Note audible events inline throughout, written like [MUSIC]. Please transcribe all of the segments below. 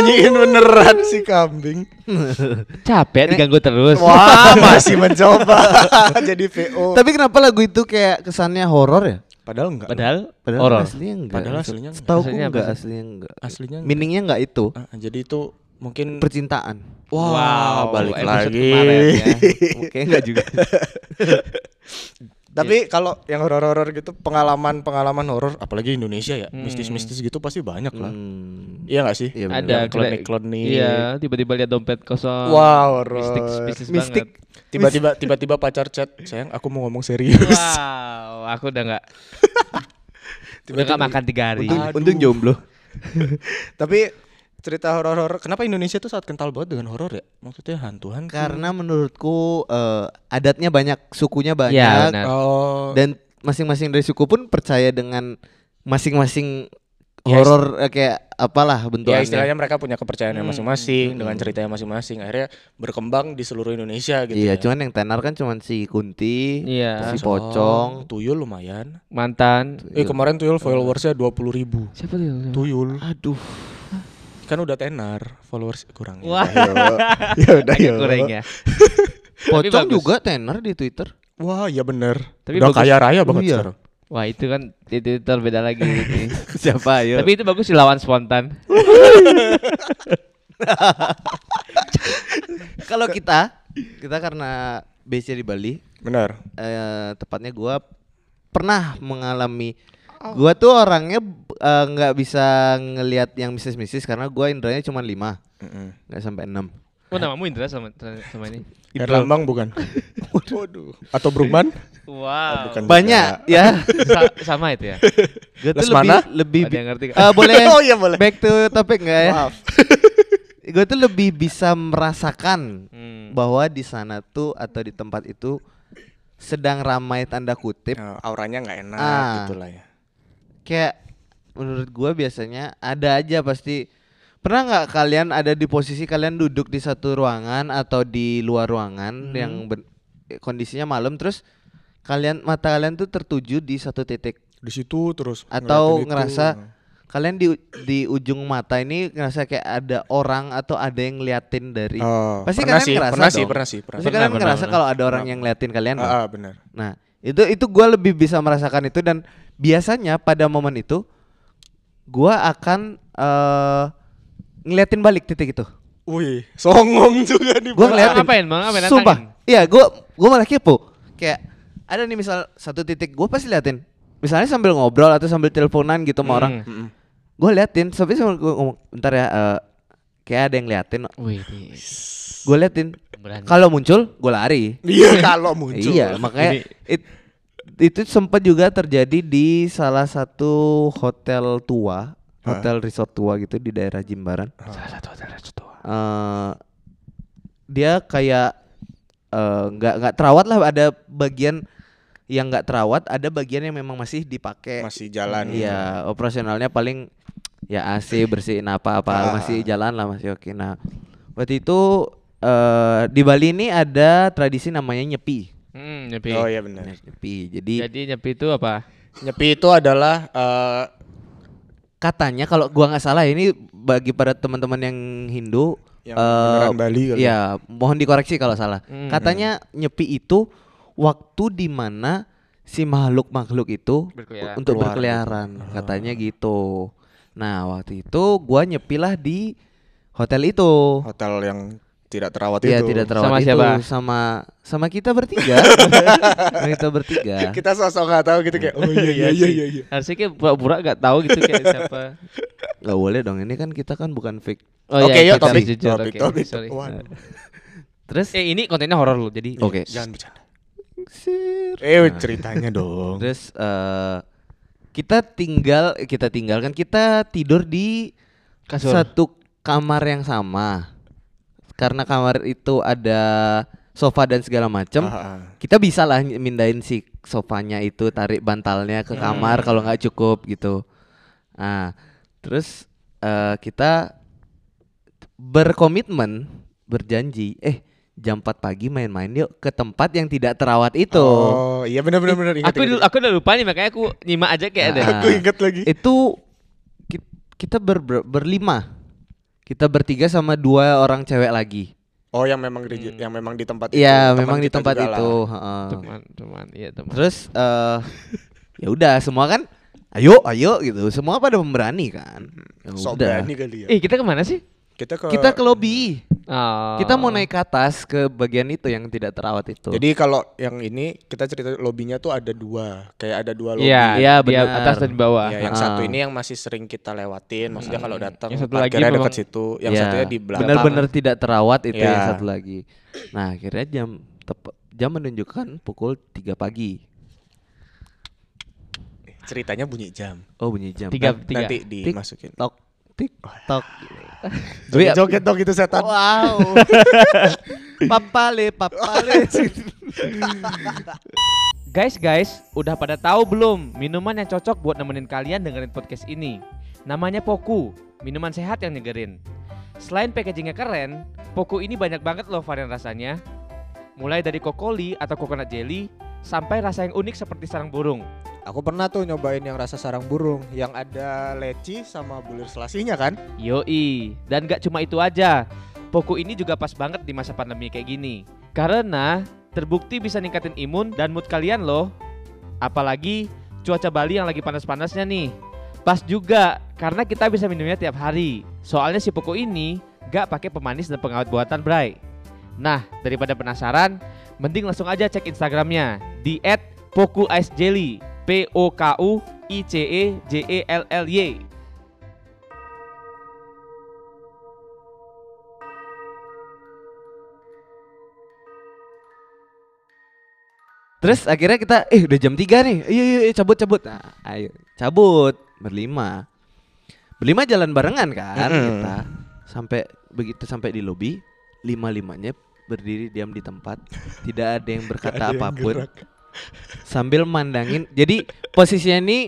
Dinyanyiin beneran [LAUGHS] si kambing. Capek diganggu terus. Wah, [LAUGHS] masih mencoba [LAUGHS] jadi VO. Tapi kenapa lagu itu kayak kesannya horor ya? Padahal enggak. Padahal Padahal horor. aslinya enggak. Padahal aslinya enggak. Setahu Aslinya enggak aslinya enggak. Aslinya enggak. Meaningnya enggak itu. Ah, jadi itu mungkin Percintaan. Wah, Wow, balik lagi. kemarin ya. Oke enggak juga. Tapi kalau yang horor-horor gitu pengalaman-pengalaman horor apalagi Indonesia ya, Hmm. mistis-mistis gitu pasti banyak lah. Hmm. Iya gak sih? Iya, Ada klinik-klinik. Iya, tiba-tiba lihat dompet kosong. Wow, horor. Mistik, mistis Mistik. banget. Tiba-tiba [LAUGHS] tiba-tiba pacar chat, "Sayang, aku mau ngomong serius." Wow, aku udah nggak [LAUGHS] udah Tiba-tiba- nggak makan tiga hari. Untung, untung jomblo. [LAUGHS] Tapi cerita horor-horor, kenapa Indonesia tuh sangat kental banget dengan horor ya? Maksudnya hantu-hantu. Karena menurutku eh, adatnya banyak, sukunya Iya, banyak benar. oh, dan masing-masing dari suku pun percaya dengan masing-masing Ya, horor eh, kayak apalah ya bentukannya. istilahnya mereka punya kepercayaannya Hmm. masing-masing dengan ceritanya masing-masing. Akhirnya berkembang di seluruh Indonesia gitu. Iya, ya. cuman yang tenar kan cuman si Kunti, Iya. si Pocong. Tuyul lumayan. Mantan. Eh kemarin Tuyul followersnya 20 ribu. Siapa tuh? Tuyul Aduh. Kan udah tenar followers kurang. Wah. [LAUGHS] ya udah ya. kurang ya. Pocong juga tenar di Twitter. Wah, iya bener. Tapi udah bagus. kaya raya banget iya. sekarang. Wah itu kan di Twitter beda lagi. ini. [LAUGHS] Siapa ayo? Tapi itu bagus dilawan spontan. [LAUGHS] kalau kita kita karena base di Bali, Bener. eh, tepatnya gua pernah mengalami gua tuh orangnya eh, nggak bisa ngelihat yang mistis-mistis karena gua indranya cuma lima nggak sampai enam Oh namamu Indra sama sama ini. Erlambang bukan? [LAUGHS] Waduh. Atau Brugman? Wow. bukan. banyak ya [LAUGHS] Sa- sama itu ya. gue tuh Lesmana? lebih lebih Ada yang ngerti? Eh, boleh [LAUGHS] Oh, iya, boleh. back to topik nggak ya Maaf. gue tuh lebih bisa merasakan Hmm. bahwa di sana tuh atau di tempat itu sedang ramai tanda kutip Ya, auranya nggak enak Ah. gitu lah ya. Kayak menurut gua biasanya ada aja pasti pernah nggak kalian ada di posisi kalian duduk di satu ruangan atau di luar ruangan yang ben- kondisinya malam terus kalian mata kalian tuh tertuju di satu titik Di situ terus atau ngeliatin itu. ngerasa kalian di di ujung mata ini ngerasa kayak ada orang atau ada yang ngeliatin dari Oh, pasti pernah kalian sih, ngerasa pernah sih, dong. pernah sih, pernah. pasti Pernah, kalian pernah, ngerasa pernah. kalau ada orang Pernah. yang ngeliatin kalian. Ah, ah, benar. Nah, itu itu gua lebih bisa merasakan itu dan biasanya pada momen itu gua akan eh ngeliatin balik titik itu. Wih, songong juga nih. Gua Bang. ngeliatin. ngapain, Bang? Ngapain? Sumpah. Iya, gua gua malah kepo. Kayak ada nih misal satu titik gua pasti liatin. Misalnya sambil ngobrol atau sambil teleponan gitu sama Hmm. orang. Gua liatin, sampai sambil gua ngomong, "Bentar ya, eh, kayak ada yang liatin." Wih, [LAUGHS] Gua liatin. Kalau muncul, gua lari. Iya, [LAUGHS] kalau muncul. Iya, makanya it- itu sempat juga terjadi di salah satu hotel tua, hotel resort tua gitu di daerah Jimbaran. Salah satu hotel itu. Eh, dia kayak eh, nggak nggak terawat lah, ada bagian yang nggak terawat, ada bagian yang memang masih dipakai. Masih jalan. Iya, operasionalnya paling ya AC bersihin apa-apa Ah. masih jalan lah masih oke. Nah, waktu itu eh di Bali ini ada tradisi namanya nyepi. Hmm, nyepi. Oh iya benar. Nyepi. Jadi Jadi nyepi itu apa? Nyepi itu adalah eh, katanya kalau gua nggak salah ini bagi para teman-teman yang Hindu yang eh, beneran Bali kali. ya mohon dikoreksi kalau salah. Hmm. Katanya nyepi itu waktu di mana si makhluk-makhluk itu Berkeliaran. untuk Keluar berkeliaran katanya gitu. Nah, waktu itu gua nyepilah di hotel itu. Hotel yang tidak terawat Iya, itu. tidak terawat Sama itu siapa? sama sama kita bertiga. [LAUGHS] Sama kita bertiga. Kita sosok nggak tahu gitu kayak oh iya iya iya iya. iya. Harusnya kayak pura-pura gak tahu gitu kayak siapa. Gak boleh dong, ini kan kita kan bukan fake. Oh Oke, iya, yuk, kita topik, jujur. topik, Oke, topik. sorry. Waduh. Terus Eh ini kontennya horor loh, jadi Oke. Jangan bercanda. Sir. Eh ceritanya dong. Terus eh kita tinggal kita tinggalkan kita tidur di Kasur. satu kamar yang sama. Karena kamar itu ada sofa dan segala macam. Ah, ah. Kita bisa lah mindahin si sofanya itu tarik bantalnya ke kamar kalau nggak cukup gitu. Nah, terus eh, kita berkomitmen berjanji eh jam 4 pagi main-main yuk ke tempat yang tidak terawat itu. Oh, iya benar benar benar ingat. Aku ingat, aku udah lupa nih makanya aku nyimak aja kayak ada. [LAUGHS] Aku ingat lagi. Itu ki- kita ber, ber- berlima. Kita bertiga sama dua orang cewek lagi. Oh, yang memang di, yang memang di tempat itu. Iya, memang di tempat itu, heeh. Teman, teman, iya teman. Terus eh [LAUGHS] ya udah semua kan ayo ayo gitu. Semua pada pemberani kan. Ya Sok udah. berani kali ya. Eh, kita ke mana sih? Kita ke Kita ke lobi. Oh. Kita mau naik ke atas ke bagian itu yang tidak terawat itu. Jadi kalau yang ini kita cerita lobinya tuh ada dua, kayak ada dua lobi. Iya, Iya, dia benar. atas dan bawah. Ya, yang Ah. satu ini yang masih sering kita lewatin, maksudnya kalau datang Yang satu lagi memang- dekat situ, yang Ya, satunya di belakang. Benar-benar tidak terawat itu yang Ya. satu lagi. Nah, akhirnya jam jam menunjukkan pukul 3 pagi. Ceritanya bunyi jam. Oh, bunyi jam. Tiga, tiga. Nanti dimasukin. Tok tik tok. Joget-joget [LAUGHS] dong itu setan. Wow. [LAUGHS] papale, papale. [LAUGHS] Guys, guys, udah pada tahu belum minuman yang cocok buat nemenin kalian dengerin podcast ini? Namanya Poku, minuman sehat yang nyegerin. Selain packagingnya keren, Poku ini banyak banget loh varian rasanya. Mulai dari kokoli atau coconut jelly, sampai rasa yang unik seperti sarang burung. Aku pernah tuh nyobain yang rasa sarang burung, yang ada leci sama bulir selasinya kan? Yoi, dan gak cuma itu aja. Poku ini juga pas banget di masa pandemi kayak gini. Karena terbukti bisa ningkatin imun dan mood kalian loh. Apalagi cuaca Bali yang lagi panas-panasnya nih. Pas juga karena kita bisa minumnya tiap hari. Soalnya si Poku ini gak pakai pemanis dan pengawet buatan Bray. Nah, daripada penasaran, mending langsung aja cek Instagramnya di @pokuicejelly. P O K U I C E J E L L Y. Terus akhirnya kita eh udah jam 3 nih. Iya iya iya, cabut cabut. Nah, ayo cabut berlima. Berlima jalan barengan kan Mm-mm. kita. Sampai begitu sampai di lobi, lima-limanya berdiri diam di tempat. Tidak ada yang berkata apa pun. Sambil mandangin. Jadi posisinya ini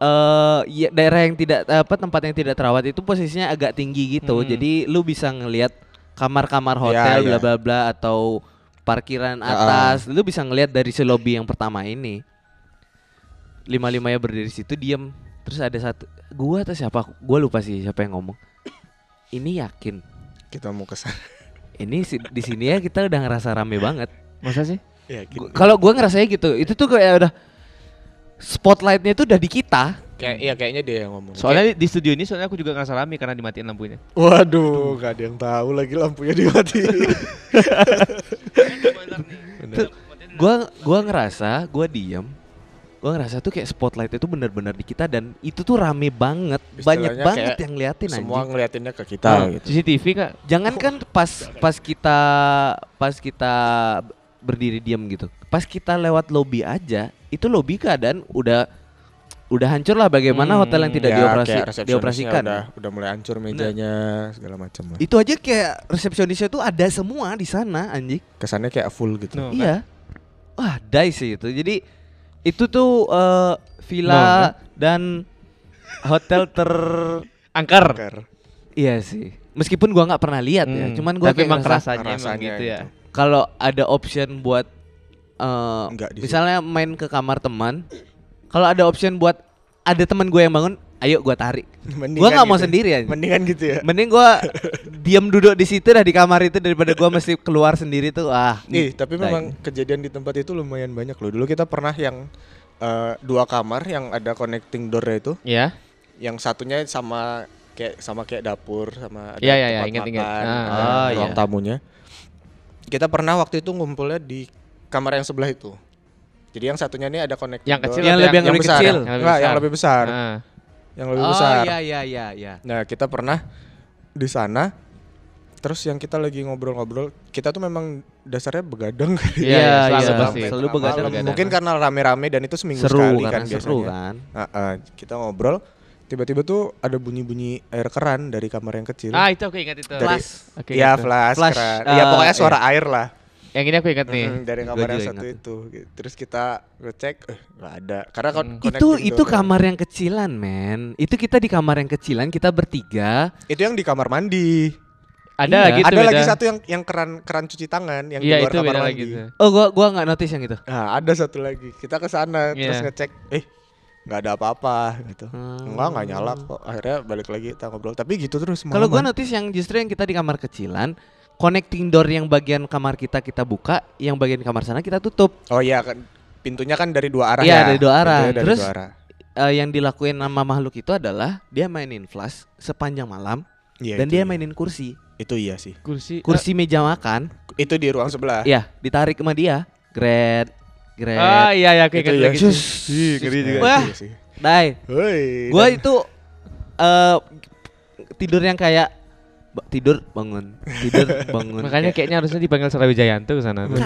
eh ya, daerah yang tidak apa tempat yang tidak terawat itu posisinya agak tinggi gitu. Hmm. Jadi lu bisa ngelihat kamar-kamar Ya, hotel ya. bla bla bla atau parkiran atas. Lu bisa ngelihat dari si lobby yang pertama ini. Lima-limanya berdiri situ diam. Terus ada satu gua atau siapa? Gua lupa sih siapa yang ngomong. Ini yakin. Kita mau ke sana. Ini si- di sini ya kita udah ngerasa rame banget. Masa sih? Ya, Gua- Kalau gua ngerasanya gitu, itu tuh kayak udah spotlightnya itu udah di kita. kayak iya kayaknya dia yang ngomong. Soalnya di studio ini soalnya aku juga ngerasa rame karena dimatiin lampunya. Waduh, gak ada yang tahu lagi lampunya dimatiin. [LAUGHS] Tuh, gua gua ngerasa, gua diem. Gua ngerasa tuh kayak spotlight itu benar-benar di kita dan itu tuh rame banget. Banyak Istilahnya banget kayak yang liatin Semua anjing. ngeliatinnya ke kita Ah. gitu. CCTV kak? Jangan kan pas pas kita pas kita berdiri diam gitu. Pas kita lewat lobby aja, itu lobby keadaan udah udah hancur lah bagaimana Hmm, hotel yang tidak Ya, dioperasi dioperasikan. Udah, udah mulai hancur mejanya segala macam lah. Itu aja kayak resepsionisnya tuh ada semua di sana anjing. Kesannya kayak full gitu. No. Iya. Wah, dai sih itu. Jadi itu tuh eh, villa dan hotel ter Angker. Angker. iya sih. Meskipun gua nggak pernah lihat ya, Hmm, cuman gua Tapi kayak emang kerasanya, emang rasanya gitu ya. gitu. Kalau ada option buat eh, situ. misalnya main ke kamar teman, kalau ada option buat ada teman gue yang bangun, ayo gua tarik. [LAUGHS] Mendingan Gua nggak mau gitu. sendirian. Mendingan gitu ya. Mending gua [LAUGHS] diam duduk di situ dah di kamar itu daripada gua mesti keluar sendiri tuh. Ah. Ih, tapi dai. memang kejadian di tempat itu lumayan banyak loh. Dulu kita pernah yang eh, dua kamar yang ada connecting door itu, Ya. yang satunya sama kayak sama kayak dapur sama ada Iya, iya, iya, tempat ingat. makan, Ah. Ah, ruang iya. tamunya. Kita pernah waktu itu ngumpulnya di kamar yang sebelah itu. Jadi yang satunya ini ada connecting Yang kecil Yang lebih- yang lebih besar. kecil. Yang lebih Enggak, yang besar. lebih besar. Ah. Yang lebih oh, besar. iya iya iya iya. Nah, kita pernah di sana. Terus yang kita lagi ngobrol-ngobrol, kita tuh memang dasarnya begadang. Iya, [LAUGHS] iya, selalu iya. pasti. Selalu Tengah begadang. Mungkin karena rame-rame dan itu seminggu seru sekali kan seru biasanya. kan. Ah, ah, kita ngobrol, tiba-tiba tuh ada bunyi-bunyi air keran dari kamar yang kecil. Ah itu aku ingat itu. Dari- Flash. Oke, Iya, gitu. flash, Flash, keran. eh, Iya, pokoknya suara iya. air lah. Yang ini aku ingat nih. Mm, dari kamar yang satu ingat itu. gitu. Terus kita ngecek, eh nggak ada. Karena kon- Hmm. Itu connecting itu door- kamar yang kecilan, men. Itu kita di kamar yang kecilan, kita bertiga. Itu yang di kamar mandi. Ada Iya. lagi tuh ada beda. lagi satu yang yang keran keran cuci tangan yang Iya di luar itu kamar mandi. lagi. Oh, gua gua nggak notice yang itu. Nah, ada satu lagi. Kita ke sana terus Iya. ngecek, eh nggak ada apa-apa gitu. Hmm. Enggak, nggak nyala kok. Akhirnya balik lagi kita ngobrol. Tapi gitu terus Kalau gua notice yang justru yang kita di kamar kecilan, connecting door yang bagian kamar kita kita buka, yang bagian kamar sana kita tutup. Oh iya kan pintunya kan dari dua arah Iya, ya. dari dua arah. Dari Terus- dua arah. Eh, yang dilakuin sama makhluk itu adalah dia mainin flash sepanjang malam Iya, dan dia iya. mainin kursi. Itu iya sih. Kursi. Kursi meja makan, Itu di ruang sebelah. ya ditarik sama dia. Gret, gret. Ah iya ya kayak Itu gitu iya. Sus. Ih, ngeri juga. Wah. Iya sih. Dai, Dan- itu eh tidur yang kayak tidur bangun, tidur [LAUGHS] bangun. Makanya Kayak- kayaknya harusnya dipanggil Sarawijayanto ke sana. karena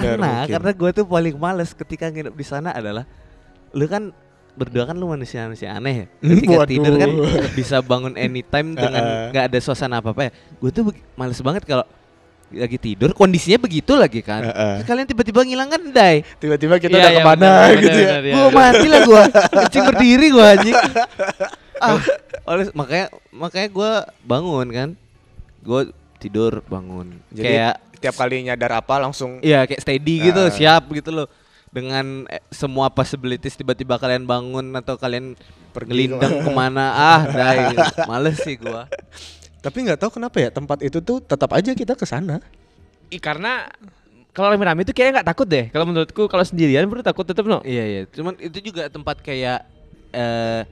mungkin. karena gue tuh paling males ketika nginep di sana adalah lu kan berdua kan lu manusia manusia aneh ya. [LAUGHS] Ketika Waduh. tidur kan bisa bangun anytime dengan [LAUGHS] nggak ada suasana apa apa ya. Gue tuh males banget kalau lagi tidur kondisinya begitu lagi kan. Heeh. Terus kalian tiba-tiba ngilang kan dai. Tiba-tiba kita Iya, udah iya, ke mana benar, gitu benar, ya. iya, Gue benar. mati lah gue. Kencing berdiri gue anjing. ah, oleh makanya makanya gue bangun kan. Gue tidur bangun. Jadi kayak tiap kali nyadar apa langsung Iya kayak steady gitu, Ah. siap gitu loh. Dengan eh, semua possibilities tiba-tiba kalian bangun atau kalian pergi ngelindang ke mana. ke mana ah, dai. Males sih gua. Tapi nggak tahu kenapa ya tempat itu tuh tetap aja kita ke sana. Ih, karena kalau rame-rame itu kayaknya nggak takut deh. Kalau menurutku kalau sendirian perlu takut tetap no. Iya iya, cuman itu juga tempat kayak eh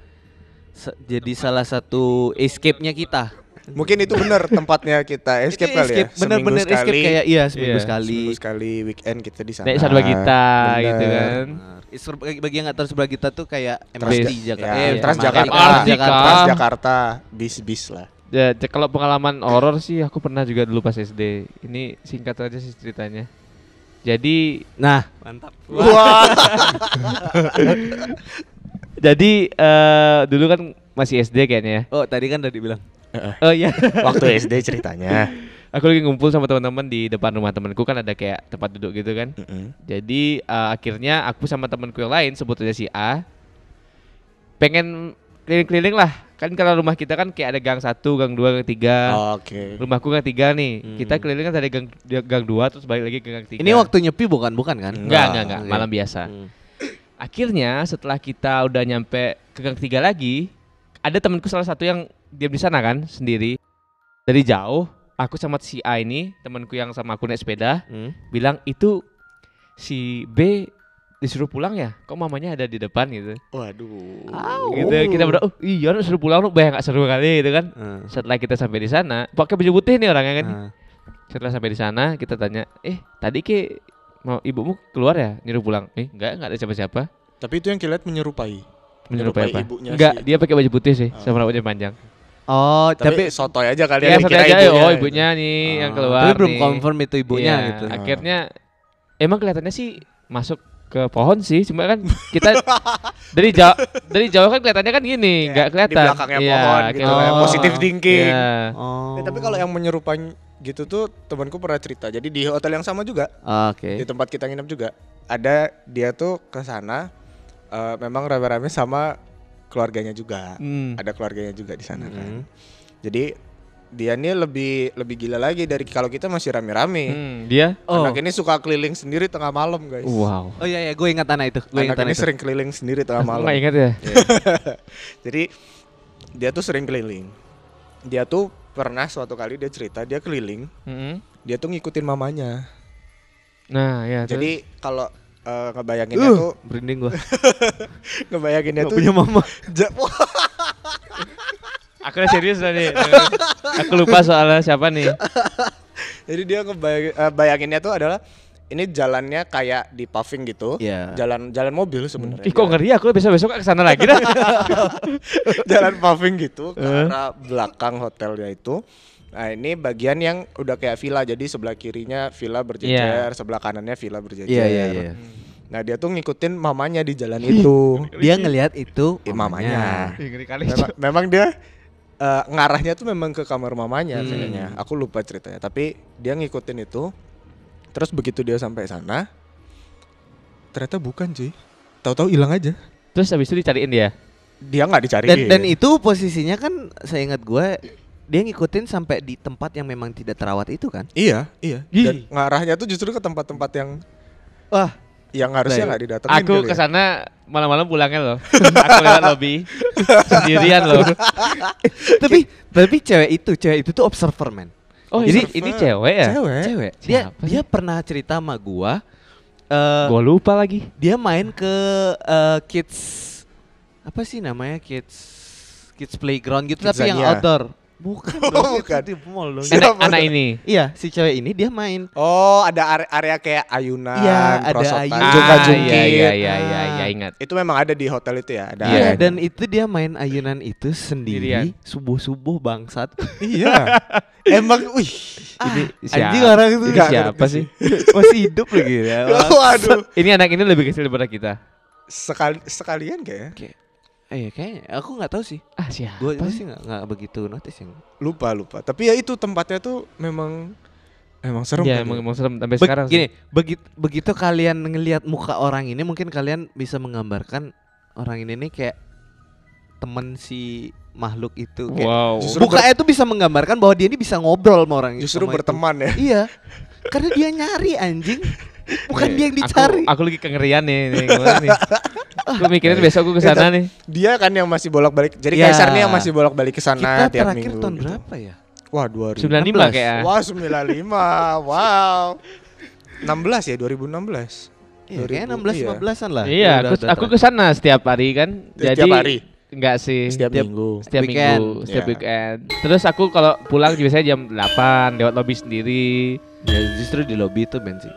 jadi salah satu escape-nya kita. Mungkin itu benar tempatnya kita escape Itu kali ya. escape, bener-bener Seminggu escape sekali, kayak iya seminggu Iya, sekali. seminggu sekali weekend kita di sana. Naik sarwa kita Bener. gitu kan. Isur- bagi yang nggak tahu sebelah kita tuh kayak Trans- MRT Jakarta. ya, eh. Transjakarta. Jakarta. Transjakarta, bis-bis lah. Ya, kalau pengalaman horor sih aku pernah juga dulu pas SD. Ini singkat aja sih ceritanya. Jadi Nah, mantap. [LAUGHS] Wah. jadi eh dulu kan masih SD kayaknya ya. Oh, tadi kan udah dibilang. Oh iya. [LAUGHS] Waktu SD ceritanya. aku lagi ngumpul sama teman-teman di depan rumah temanku kan ada kayak tempat duduk gitu kan. Mm-mm. Jadi eh, akhirnya aku sama temanku yang lain sebut aja si A pengen keliling-keliling lah. Kan kalau rumah kita kan kayak ada gang satu, gang dua, gang tiga. Oke. Rumahku gang tiga nih. Hmm. Kita keliling kan dari gang gang dua terus balik lagi ke gang tiga. Ini waktu nyepi bukan bukan kan? enggak enggak enggak Oke. malam biasa. Hmm. Akhirnya setelah kita udah nyampe ke gang tiga lagi, ada temanku salah satu yang diam di sana kan sendiri. Dari jauh, aku sama si A ini temanku yang sama aku naik sepeda Hmm. bilang itu si B disuruh pulang ya? Kok mamanya ada di depan gitu? Waduh. Gitu kita berdua, oh iya disuruh pulang lu bayang nggak seru kali gitu kan? Hmm. Setelah kita sampai di sana, pakai baju putih nih orangnya kan. Hmm. Setelah sampai di sana kita tanya, eh tadi ke mau ibumu keluar ya nyuruh pulang? Eh enggak enggak ada siapa-siapa. Tapi itu yang kita lihat menyerupai. Menyerupai Menyerupai apa? ibunya Enggak, si- dia pakai baju putih sih, Ah. sama rambutnya panjang. Oh, Tapi, tapi sotoy aja kali Ya, ya dikira aja, ibunya. oh ibunya nih yang Ah, keluar. Tapi belum nih. confirm itu ibunya Iya, gitu. Akhirnya emang kelihatannya sih masuk ke pohon sih, cuma kan kita [LAUGHS] dari jauh dari jauh kan kelihatannya kan gini, Ya, nggak kelihatan. Di belakangnya Iya, pohon gitu kayak- lah. Oh. Positive thinking. Iya. Oh. Eh, tapi kalau yang menyerupai gitu tuh temanku pernah cerita. Jadi di hotel yang sama juga, Oke. di tempat kita nginep juga, ada dia tuh ke sana eh, memang rame-rame sama keluarganya juga. Hmm. Ada keluarganya juga di sana kan. Hmm. Jadi dia nih lebih lebih gila lagi dari kalau kita masih rame-rame. Hmm, dia Oh. Anak ini suka keliling sendiri tengah malam, guys. wow. Oh iya iya, gue ingat anak itu. Gue Anak ini itu. sering keliling sendiri tengah [LAUGHS] malam. nggak ingat ya. [LAUGHS] Jadi dia tuh sering keliling. Dia tuh pernah suatu kali dia cerita dia keliling, Mm-mm. dia tuh ngikutin mamanya. Nah, ya. terus? Jadi kalau eh, ngebayanginnya Uh, tuh merinding gue. [LAUGHS] ngebayanginnya Gak tuh punya mama. Aku udah serius tadi. aku lupa soalnya siapa nih. [LAUGHS] Jadi dia ngebayangin eh, bayanginnya tuh adalah ini jalannya kayak di paving gitu. Iya. Jalan jalan mobil sebenarnya. Ih kok ngeri aku besok besok ke sana lagi dah. [LAUGHS] jalan paving gitu ke Eh. arah belakang hotelnya itu. Nah ini bagian yang udah kayak villa jadi sebelah kirinya villa berjejer, sebelah kanannya villa berjejer. Iya iya iya. Nah dia tuh ngikutin mamanya di jalan itu. Dia ngelihat itu Eh, mamanya. Kali. memang, memang dia eh, ngarahnya tuh memang ke kamar mamanya Hmm. kayaknya. Aku lupa ceritanya. Tapi dia ngikutin itu. Terus begitu dia sampai sana, ternyata bukan cuy. Tahu-tahu hilang aja. Terus habis itu dicariin dia. Dia nggak dicariin. Dan dan itu posisinya kan saya ingat gue dia ngikutin sampai di tempat yang memang tidak terawat itu kan? Iya, iya. Dan ngarahnya tuh justru ke tempat-tempat yang Wah, yang harusnya nggak didatengin. Aku ya. Malam-malam pulangnya loh. aku lewat lobby sendirian loh. tapi tapi cewek itu, cewek itu tuh observer man. Oh, Jadi ini, ini cewek ya? Cewek. Cewek. Dia Siapa dia pernah cerita sama gua eh Gua lupa lagi. dia main ke eh, kids apa sih namanya kids kids playground gitu tapi yang outdoor. Bukan, Oh, dong, itu bukan. di mall dong. Siapa Anak, anak ini. Iya, si cewek ini dia main. Oh, ada are- area kayak ayunan, Iya, ada ayunan. jungka-jungkit. iya, iya, iya, iya, Ah. iya, ingat. Itu memang ada di hotel itu ya, ada. Iya, area. dan itu dia main ayunan itu sendiri subuh-subuh bangsat. [LAUGHS] iya. Emang, wih. Ini Anjing siapa? orang itu Ini siapa sih? [LAUGHS] masih hidup lagi ya. [LAUGHS] Waduh. Ini anak ini lebih kecil daripada kita. Sekali sekalian kayak Kayak eh kayaknya aku nggak tahu sih. Ah, siapa? Gue sih nggak begitu notice yang. lupa lupa. Tapi ya itu tempatnya tuh memang emang serem Iya, kan emang, ya? emang serem sampai Be- sekarang gini, begitu begitu kalian ngelihat muka orang ini mungkin kalian bisa menggambarkan orang ini nih kayak temen si makhluk itu kayak Wow. Justru mukanya tuh bisa menggambarkan bahwa dia ini bisa ngobrol sama orang Justru sama itu. berteman ya. Iya. Karena dia nyari anjing. [LAUGHS] Bukan Nih, dia yang aku- dicari. Aku, lagi kengerian nih, nih nih. [LAUGHS] Gue mikirin besok aku ke sana nih. Dia kan yang masih bolak-balik. Jadi Ya. Kaisar nih yang masih bolak-balik ke sana Kita tiap terakhir minggu. tahun gitu. berapa ya? Wah, 2000. 95 kayak. Wah, 95. Wow. 16 ya, 2016. Iya, 2000, kayak 16 iya. 15-an lah. Iya, aku aku terakhir. ke sana setiap hari kan. Setiap Jadi hari? Enggak sih. Setiap Tiap- minggu. setiap Weekend. minggu, setiap Ya. weekend. Terus aku kalau pulang biasanya jam 8 lewat lobby sendiri. Ya, justru di lobby itu bensin.